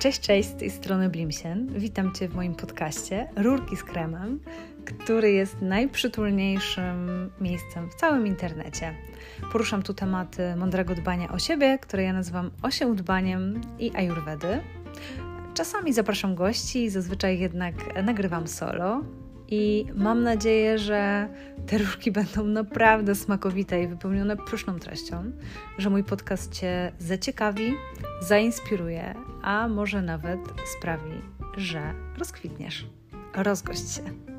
Cześć, cześć, z tej strony Blimsien. Witam Cię w moim podcaście Rurki z kremem, który jest najprzytulniejszym miejscem w całym internecie. Poruszam tu tematy mądrego dbania o siebie, które ja nazywam osią dbaniem i ajurwedy. Czasami zapraszam gości, zazwyczaj jednak nagrywam solo, i mam nadzieję, że te różki będą naprawdę smakowite i wypełnione pyszną treścią, że mój podcast Cię zaciekawi, zainspiruje, a może nawet sprawi, że rozkwitniesz. Rozgość się.